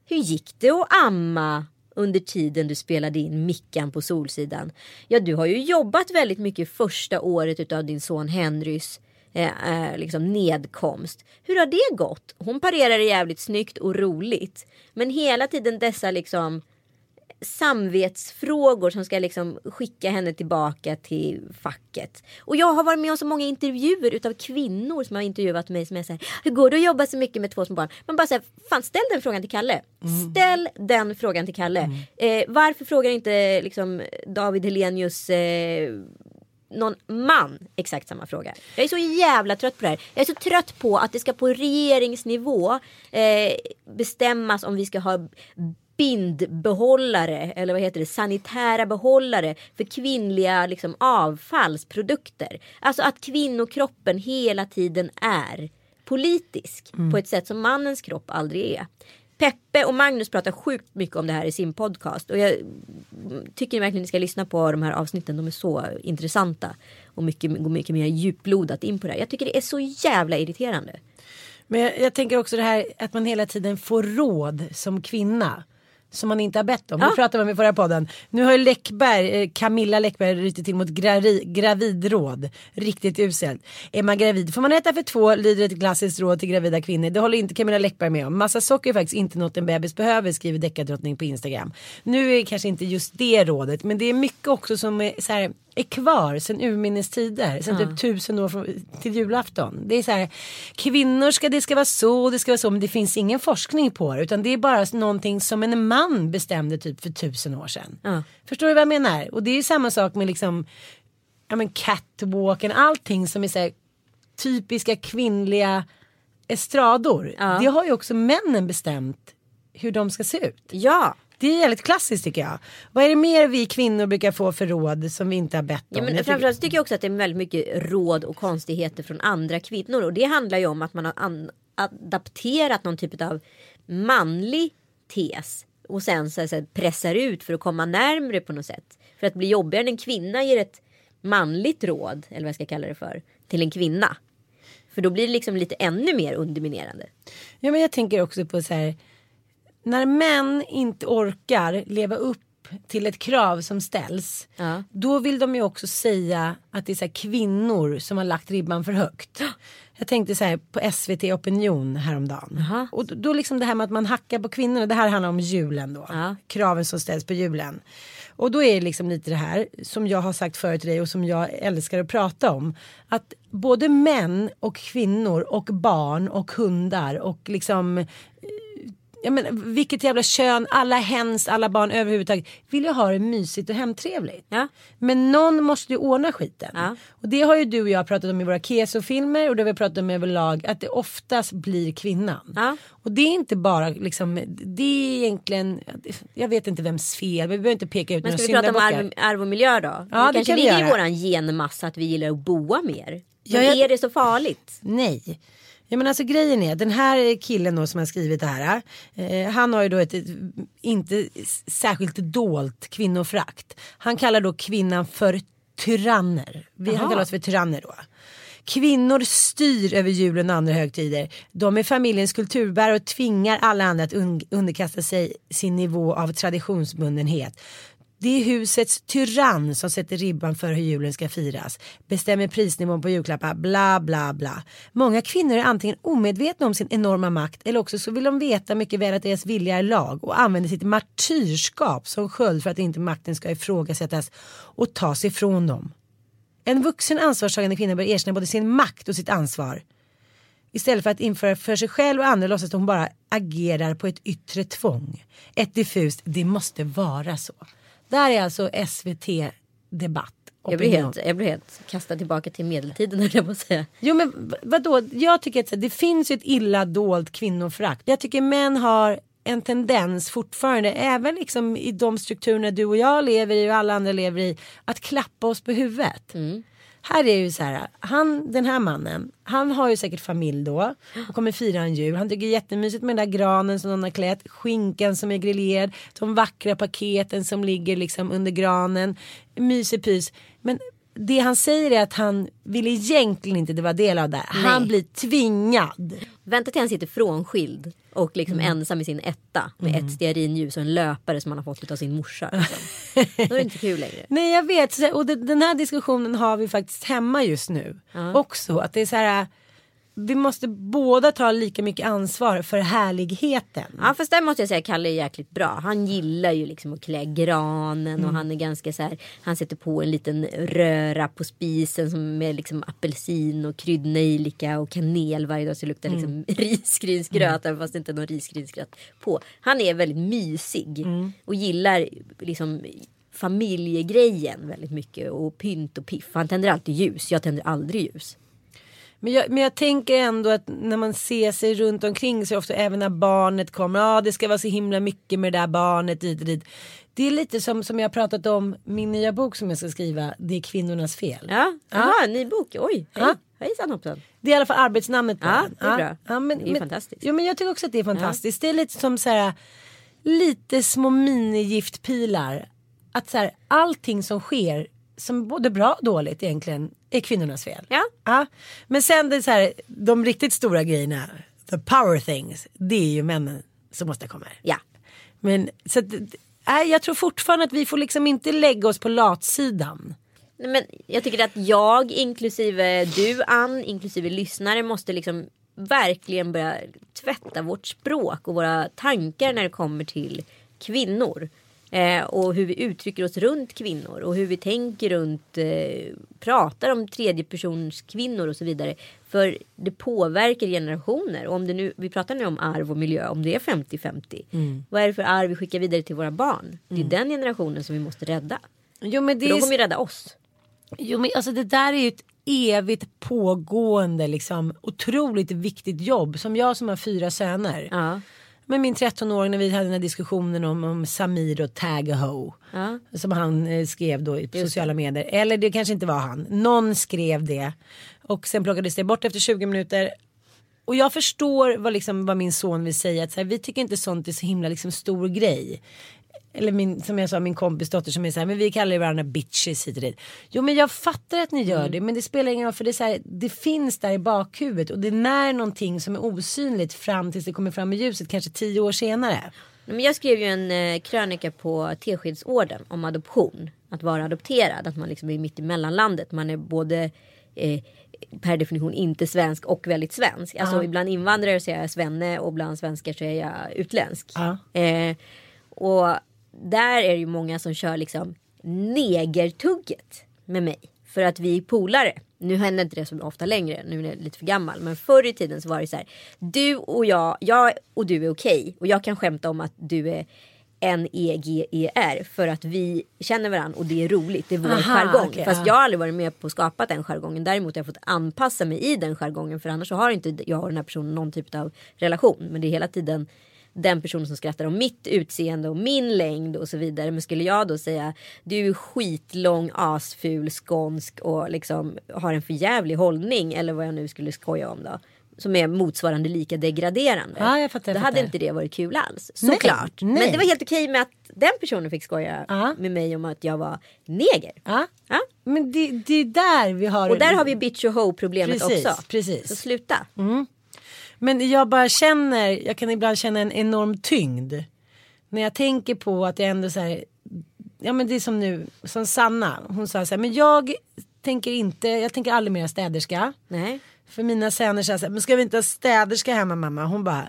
Hur gick det att amma under tiden du spelade in Mickan på Solsidan? Ja, du har ju jobbat väldigt mycket första året utav din son Henrys eh, eh, liksom nedkomst. Hur har det gått? Hon parerar det jävligt snyggt och roligt. Men hela tiden dessa liksom samvetsfrågor som ska liksom skicka henne tillbaka till facket. Och jag har varit med om så många intervjuer utav kvinnor som har intervjuat mig som är så här, hur går det att jobba så mycket med två små barn? Man bara säger, fan ställ den frågan till Kalle. Ställ den frågan till Kalle. Eh, varför frågar inte liksom David Helenius eh, någon man exakt samma fråga. Jag är så jävla trött på det här. Jag är så trött på att det ska på regeringsnivå eh, bestämmas om vi ska ha bindbehållare eller vad heter det sanitära behållare för kvinnliga liksom, avfallsprodukter. Alltså att kvinnokroppen hela tiden är politisk på ett sätt som mannens kropp aldrig är. Peppe och Magnus pratar sjukt mycket om det här i sin podcast och jag tycker verkligen ni ska lyssna på de här avsnitten. De är så intressanta och mycket, går mycket mer djuplodat in på det här. Jag tycker det är så jävla irriterande. Men jag, jag tänker också det här att man hela tiden får råd som kvinna. Som man inte har bett om. Ja. Det pratade vi om i förra podden. Nu har ju Läckberg, eh, Camilla Läckberg rytit till mot gravi, gravidråd. Riktigt uselt. Är man gravid får man äta för två, lyder ett klassiskt råd till gravida kvinnor. Det håller inte Camilla Läckberg med om. Massa socker är faktiskt inte något en bebis behöver skriver deckardrottning på Instagram. Nu är kanske inte just det rådet men det är mycket också som är, så här, är kvar sen urminnes tider. Sen typ tusen år från, till julafton. Det är så här, kvinnor ska, det ska vara så, det ska vara så. Men det finns ingen forskning på det. Utan det är bara någonting som en man bestämde typ för tusen år sedan. Ja. Förstår du vad jag menar? Och det är ju samma sak med liksom, ja men catwalken, allting som är så här, typiska kvinnliga estrador. Ja. Det har ju också männen bestämt hur de ska se ut. Ja, Det är väldigt klassiskt tycker jag. Vad är det mer vi kvinnor brukar få för råd som vi inte har bett om? Ja, men Jag framförallt tycker jag också att det är väldigt mycket råd och konstigheter från andra kvinnor. Och det handlar ju om att man har adapterat någon typ av manlig tes. Och sen så, här, så här, pressar ut för att komma närmre på något sätt. För att bli jobbigare när en kvinna ger ett manligt råd, eller vad jag ska kalla det för, till en kvinna. För då blir det liksom lite ännu mer underminerande. Ja men jag tänker också på så här. När män inte orkar leva upp till ett krav som ställs. Ja. Då vill de ju också säga att det är så kvinnor som har lagt ribban för högt. Jag tänkte så här på SVT Opinion häromdagen. Jaha. Och då- då liksom det här med att man hackar på kvinnorna. Det här handlar om julen då. Ja. Kraven som ställs på julen. Och då är det liksom lite det här som jag har sagt förut till dig och som jag älskar att prata om. Att både män och kvinnor och barn och hundar och liksom Ja, men, vilket jävla kön, alla hens, alla barn överhuvudtaget vill ju ha det mysigt och hemtrevligt. Ja. Men någon måste ju ordna skiten. Ja. Och det har ju du och jag pratat om i våra kesofilmer och det har vi pratat om överlag att det oftast blir kvinnan. Ja. Och det är inte bara liksom, det är egentligen, jag vet inte vems fel, vi behöver inte peka ut Men några ska vi prata om syndabockar. arv, arv och miljö då? Ja, det det kanske kan ligger i våran genmassa att vi gillar att boa mer. Ja, Men jag- är det så farligt? Nej. Ja, men alltså grejen är, den här killen då som har skrivit det här. Eh, han har ju då ett, ett inte särskilt dolt kvinnofrakt. Han kallar då kvinnan för tyranner. Vi, han oss för tyranner då. Kvinnor styr över julen och andra högtider. De är familjens kulturbärare och tvingar alla andra att un- underkasta sig sin nivå av traditionsbundenhet. Det är husets tyrann som sätter ribban för hur julen ska firas. Bestämmer prisnivån på julklappar, bla bla bla. Många kvinnor är antingen omedvetna om sin enorma makt eller också så vill de veta mycket väl att deras vilja är lag och använder sitt martyrskap som sköld för att inte makten ska ifrågasättas och tas ifrån dem. En vuxen ansvarstagande kvinna bör erkänna både sin makt och sitt ansvar. Istället för att införa för sig själv och andra låtsas att hon bara agerar på ett yttre tvång. Ett diffust, det måste vara så. Där är alltså SVT debatt Jag blir, helt, jag blir helt kastad tillbaka till medeltiden höll jag på att säga. Jo men vadå, jag tycker att det finns ett illa dolt kvinnoförakt. Jag tycker män har en tendens fortfarande, även liksom i de strukturerna du och jag lever i och alla andra lever i, att klappa oss på huvudet. Här är ju så här, han, den här mannen, han har ju säkert familj då och kommer fira en jul. Han tycker det är jättemysigt med den där granen som någon har klätt, skinkan som är grillerad, de vackra paketen som ligger liksom under granen, mysig pys. Men det han säger är att han vill egentligen inte vara del av det. Han Nej. blir tvingad. Vänta till han sitter frånskild och liksom Mm. ensam i sin etta med ett stearinljus och en löpare som han har fått av sin morsa. Liksom. Då är det inte kul längre. Nej jag vet och den här diskussionen har vi faktiskt hemma just nu. Också att det är så här. Vi måste båda ta lika mycket ansvar för härligheten. Ja fast där måste jag säga Kalle är jäkligt bra. Han gillar ju liksom att klä granen och han är ganska så här. Han sätter på en liten röra på spisen som med liksom apelsin och kryddnejlika och kanel varje dag så det luktar liksom risgrynsgröt även fast det inte är någon risgrynsgröt på. Han är väldigt mysig och gillar liksom familjegrejen väldigt mycket och pynt och piff. Han tänder alltid ljus. Jag tänder aldrig ljus. Men jag, men jag tänker ändå att när man ser sig runt omkring så ofta även när barnet kommer. Ja det ska vara så himla mycket med det där barnet dit och dit. Det är lite som, som jag har pratat om min nya bok som jag ska skriva. Det är kvinnornas fel. Ja, Aha, ny bok. Oj, hej. Ja. Hejsan hoppsan. Det är i alla fall arbetsnamnet på Ja, den. det är bra. Ja, men, Det är men, fantastiskt. Jo men jag tycker också att det är fantastiskt. Det är lite som så här lite små minigiftpilar. Att så här, allting som sker som både bra och dåligt egentligen är kvinnornas fel. Ja. Ja. Men sen det så här, de riktigt stora grejerna, the power things, det är ju männen som måste komma. Ja. Men så att, nej, jag tror fortfarande att vi får liksom inte lägga oss på latsidan. Nej, Men jag tycker att jag, inklusive du Ann, inklusive lyssnare måste liksom verkligen börja tvätta vårt språk och våra tankar när det kommer till kvinnor. Eh, och hur vi uttrycker oss runt kvinnor och hur vi tänker runt, eh, pratar om tredje persons kvinnor och så vidare. För det påverkar generationer. Och om det nu, vi pratar nu om arv och miljö, om det är 50-50. Vad är det för arv vi skickar vidare till våra barn? Det är den generationen som vi måste rädda. Jo men det För de kommer ju rädda oss. Jo men alltså det där är ju ett evigt pågående liksom otroligt viktigt jobb. Som jag som har fyra söner. Ja. Med min 13-åring när vi hade den här diskussionen om, om Samir och Tagaho. Ja. Som han eh, skrev då i sociala medier. Eller det kanske inte var han. Någon skrev det. Och sen plockades det bort efter 20 minuter. Och jag förstår vad, liksom, vad min son vill säga. Att så här, vi tycker inte sånt är så himla liksom, stor grej. Eller min, som jag sa, min kompis dotter som är så här, men vi kallar ju varandra bitches hit och dit. Jo men jag fattar att ni gör det, men det spelar ingen roll för det är så här, det finns där i bakhuvudet och det är när någonting som är osynligt fram tills det kommer fram i ljuset, kanske tio år senare. Men jag skrev ju en eh, krönika på Teskedsorden om adoption. Att vara adopterad. Att man liksom är mitt i mellanlandet. Man är både eh, per definition inte svensk och väldigt svensk. Alltså bland invandrare så är jag svenne och bland svenskar så är jag utländsk. Ja. Eh, och där är det ju många som kör liksom negertugget med mig. För att vi är polare. Nu händer inte det så ofta längre. Nu är jag lite för gammal. Men förr i tiden så var det så här. Du och jag, jag och du är okej. Och jag kan skämta om att du är N-E-G-E-R. För att vi känner varandra och det är roligt. Det är vår Aha, jargong. okej, Fast ja. jag har aldrig varit med på att skapa den jargongen. Däremot har jag fått anpassa mig i den jargongen. För annars så har inte jag och den här personen någon typ av relation. Men det är hela tiden den personen som skrattar om mitt utseende och min längd och så vidare. Men skulle jag då säga du är skitlång, asful, skånsk och liksom har en förjävlig hållning eller vad jag nu skulle skoja om då. Som är motsvarande lika degraderande. Ja, jag fattar, jag då hade inte det varit kul alls. Nej, Såklart. nej. Men det var helt okej med att den personen fick skoja Ja. med mig om att jag var neger. Ja. Ja. Men det, det är där vi har Och där har vi bitch och ho problemet Precis, också. precis. Så sluta. Men jag bara känner, jag kan ibland känna en enorm tyngd. När jag tänker på att jag ändå så här, ja men det är som nu, som Sanna, hon sa så här, men jag tänker inte, jag tänker aldrig mer städerska. Nej. För mina söner sa så här, men ska vi inte ha städerska hemma mamma? Hon bara,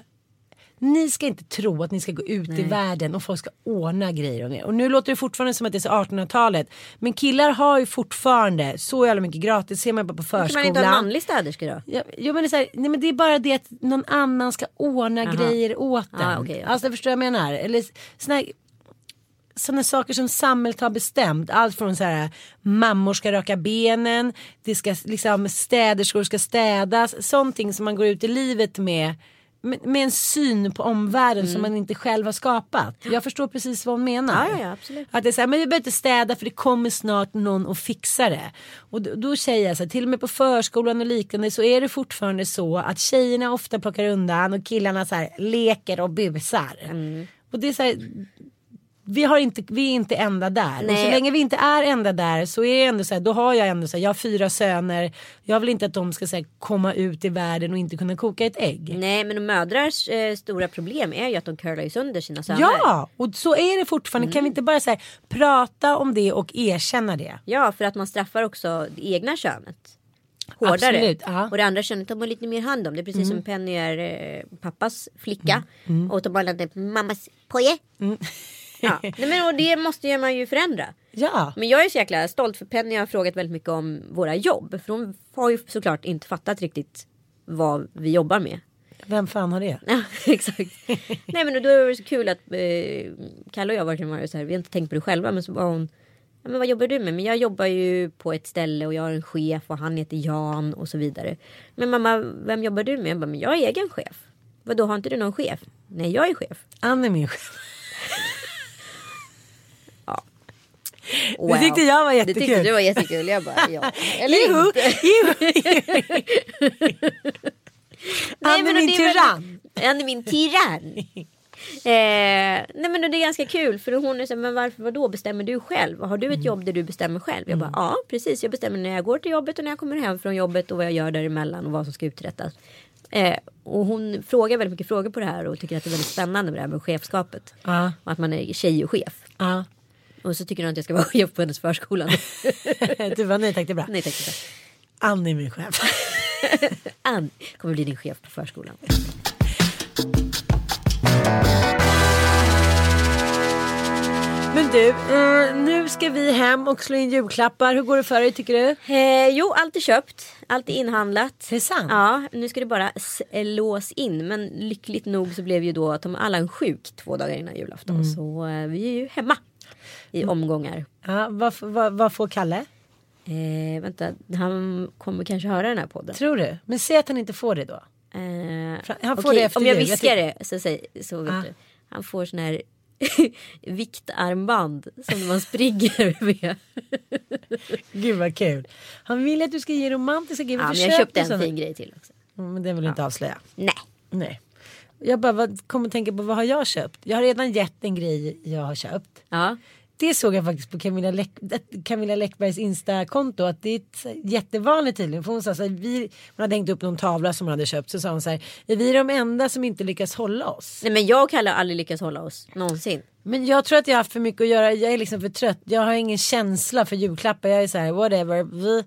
ni ska inte tro att ni ska gå ut i världen och folk ska ordna grejer om er. Och nu låter det fortfarande som att det är så 1800-talet. Men killar har ju fortfarande så jävla mycket gratis, ser man bara på Kan man förskolan. inte ha en manlig städerska då? Ja, jo, men det, är så här, nej, men det är bara det att någon annan ska ordna grejer åt Ah, en. okej, okej. Alltså förstår jag menar? Eller såna här, sådana saker som samhället har bestämt. Allt från så här mammor ska raka benen, det ska liksom städerskor ska städas. Sånting som man går ut i livet med. Med en syn på omvärlden som man inte själv har skapat. Jag förstår precis vad hon menar. Mm. Ja, ja, ja. Att det är så här, men vi behöver inte städa för det kommer snart någon och fixar det. Och då, då säger jag så här, till och med på förskolan och liknande så är det fortfarande så att tjejerna ofta plockar undan och killarna så här leker och busar. Mm. Och det är så här, vi, har inte, vi är inte ända där. Och så Nej. länge vi inte är ända där så är ändå så här, då har jag ändå så här, jag har fyra söner. Jag vill inte att de ska så här, komma ut i världen och inte kunna koka ett ägg. Nej men mödrars eh, stora problem är ju att de curlar ju sönder sina söner. Ja, och så är det fortfarande. Kan vi inte bara så här, prata om det och erkänna det? Ja för att man straffar också det egna könet. Hårdare. Absolut, ja. Mm. Och det andra könet tar man lite mer hand om. Det är precis som Penny är eh, pappas flicka. Och de bara är mammas poje. Ja. Nej, men, och det måste man ju förändra. Ja. Men jag är så jäkla stolt för Penny har frågat väldigt mycket om våra jobb. För hon har ju såklart inte fattat riktigt vad vi jobbar med. Vem fan har det? Ja, exakt. Nej men då är det så kul att eh, Kalle och jag verkligen var så här, vi har inte tänkt på det själva men så var hon Ja, men vad jobbar du med? Men jag jobbar ju på ett ställe och jag har en chef och han heter Jan och så vidare. Men mamma, vem jobbar du med? Jag bara, men jag är egen chef. Vadå, har inte du någon chef? Nej, jag är chef. Ann är min chef. Wow. Det tyckte jag var Det jättekul. tyckte du var jättekul. Jag bara, ja. Eller Jo, inte. jo. Nej, Ann men är min det tyrann. Han är min tyrann. eh, nej men det är ganska kul för hon är så men varför vadå bestämmer du själv? Har du ett Mm. jobb där du bestämmer själv? Jag bara ja precis jag bestämmer när jag går till jobbet och när jag kommer hem från jobbet och vad jag gör däremellan och vad som ska uträttas. Eh, och hon frågar väldigt mycket frågor på det här och tycker att det är väldigt spännande med det här med chefskapet. Och att man är tjej och chef. Ja. Och så tycker hon att jag ska vara chef på hennes förskola. Du var nej tack det är bra. Nej tack. tack. Ann är min chef. Ann kommer bli din chef på förskolan. Men du, eh, nu ska vi hem och slå in julklappar. Hur går det för dig tycker du? Eh, jo, allt är köpt. Allt är inhandlat. Det är sant. Ja, nu ska det bara slås in. Men lyckligt nog så blev ju då att de alla är sjuk två dagar innan julafton. Mm. Så eh, vi är ju hemma i omgångar. Ja, vad, vad, vad får Kalle? Eh, vänta, han kommer kanske höra den här podden. Tror du? Men säg att han inte får det då. Eh, Han får okej, det efter om jag viskar det så, säg, så vet Ah. du. Han får sån här viktarmband som man springer med. Gud vad kul. Han vill att du ska ge romantiska grejer. Ja, men jag köpte en såna? fin grej till också. Mm, Men det vill du inte avslöja. Nej. Nej. Jag bara vad, kom och tänka på vad har jag köpt? Jag har redan gett en grej jag har köpt. Ja. Det såg jag faktiskt på Camilla, Läck, Camilla Läckbergs Insta-konto att det är ett, jättevanligt tydligen. För hon sa så här, vi, hon hade hängt upp någon tavla som hon hade köpt så sa hon så här, är vi de enda som inte lyckas hålla oss? Nej men jag och Kalle har aldrig lyckats hålla oss någonsin. Men jag tror att jag har haft för mycket att göra, jag är liksom för trött. Jag har ingen känsla för julklappar, jag är så här whatever. Vi,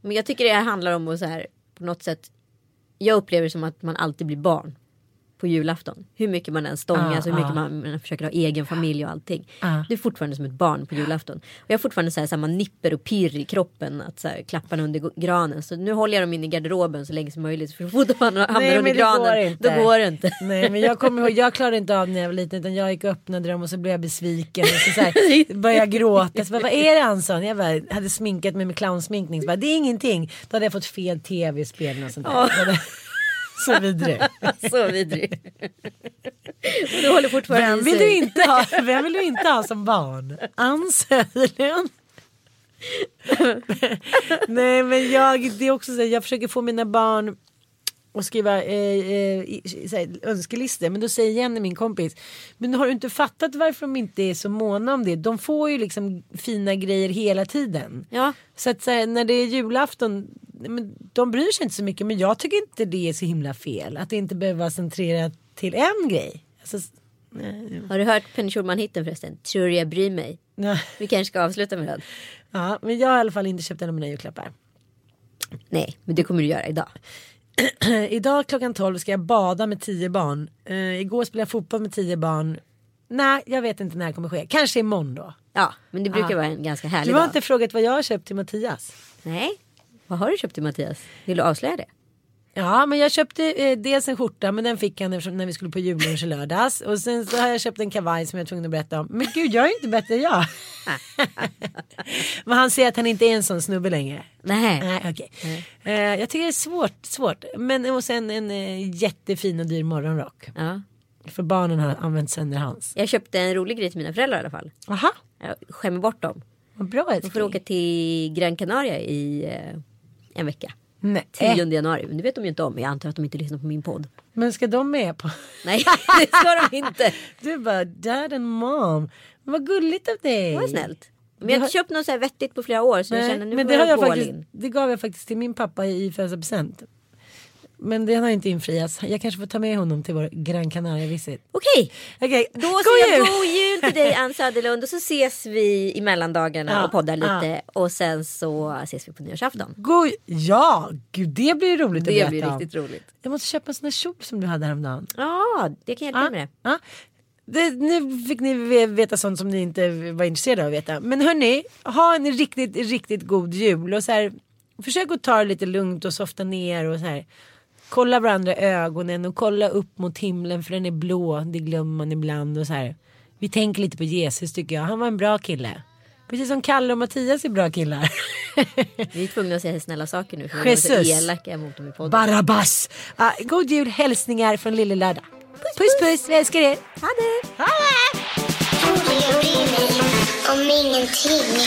Men jag tycker det här handlar om att så här på något sätt. Jag upplever det som att man alltid blir barn. På julafton. Hur mycket man än stångas, Ah, hur mycket ah. man, man försöker ha egen familj och allting. Ah. Du är fortfarande som ett barn på julafton. Och jag har fortfarande så här, samma nipper och pirr i kroppen. Att så här, klappa den under granen. Så nu håller jag dem in i garderoben så länge som möjligt. För så fort de hamnar Nej, under granen. går. Då går det inte. Nej men jag kommer ihåg, jag klarade inte av när jag var liten utan jag gick och öppnade dem och så blev jag besviken. Och så, så här, började jag gråta. Så bara, vad är det Anson? Jag bara, hade sminkat mig med clownsminkning. Så bara, det är ingenting. Då hade jag fått fel tv-spel och sånt där. Så vidrig. så vidrig. du håller fortfarande Vem vill, du inte ha, vem vill du inte ha som barn? Ann Söderlund? Nej men jag, det är också så jag försöker få mina barn att skriva eh, eh, önskelistor. Men då säger Jenny, min kompis, men har du inte fattat varför de inte är så måna om det? De får ju liksom fina grejer hela tiden. Ja. Så att så här, när det är julafton, de bryr sig inte så mycket. Men jag tycker inte det är så himla fel. Att det inte behöver vara centrerat till en grej. Alltså, nej, Har du hört Penny Schulman-hitten förresten? Tror du jag bryr mig? nej. Vi kanske ska avsluta med den. Ja, men jag har i alla fall inte köpt en av mina julklappar. Nej, men det kommer du göra idag. Idag klockan 12 ska jag bada med 10 barn. Uh, igår spelade jag fotboll med 10 barn. Nej, jag vet inte när det kommer ske. Kanske imorgon då. Ja, men det brukar Ja. vara en ganska Du härlig har dag. inte frågat vad jag har köpt till Mattias. Nej, vad har du köpt till Mattias? Vill du avslöja det? Ja, men jag köpte eh, dels en skjorta, men den fick han när vi skulle på jullunch i lördags. Och sen så har jag köpt en kavaj som jag är tvungen att berätta om. Men gud, jag är inte bättre än jag. men han säger att han inte är en sån snubbe längre. Nej. Nej, okej. Eh, jag tycker det är svårt, svårt. Men och sen en eh, jättefin och dyr morgonrock. Ja. För barnen har använt sönder hans. Jag köpte en rolig grej till mina föräldrar i alla fall. Aha, Jag skämmer bort dem. vad bra De får älskling. åka till Gran Canaria i eh, en vecka. Nej, 10 januari. Men det vet de ju inte om. Jag antar att de inte lyssnar på min podd. men ska de med på? Nej, det ska de inte. Du bara, dad and mom. Vad gulligt av dig. Det var snällt. Men jag har inte köpt något så här vettigt på flera år. Så jag Nej, känner nu men får det, har jag jag gå faktiskt, in. det gav jag faktiskt till min pappa i födelsedagspresent. Men det har inte infriats. Jag kanske får ta med honom till vår Gran Canaria visit. Okej, Okej, då god säger jag god jul till dig Ann Söderlund. Och så ses vi i mellandagarna Ja, och poddar lite. ja. Och sen så ses vi på nyårsafton. God, ja, gud det blir roligt att Det berätta blir riktigt roligt. Jag måste köpa en sån där kjol som du hade häromdagen. Ja, det kan hjälpa dig med det. Ja. Det, nu fick ni ve- veta sånt som ni inte var intresserade av att veta. Men hörni, ha en riktigt, riktigt god jul. Och så här, försök att ta det lite lugnt och softa ner. Och så här, kolla varandra i ögonen och kolla upp mot himlen för den är blå. Det glömmer man ibland. Och så här. Vi tänker lite på Jesus tycker jag. Han var en bra kille. Precis som Kalle och Mattias är bra killar. Vi är tvungna att säga snälla saker nu. För vi är så Jesus. elaka mot dem i podden. Barabbas! Ah, god jul, hälsningar från Lille Lördag. Puss puss, vi älskar er. Ha det! Ha det! Om ingenting?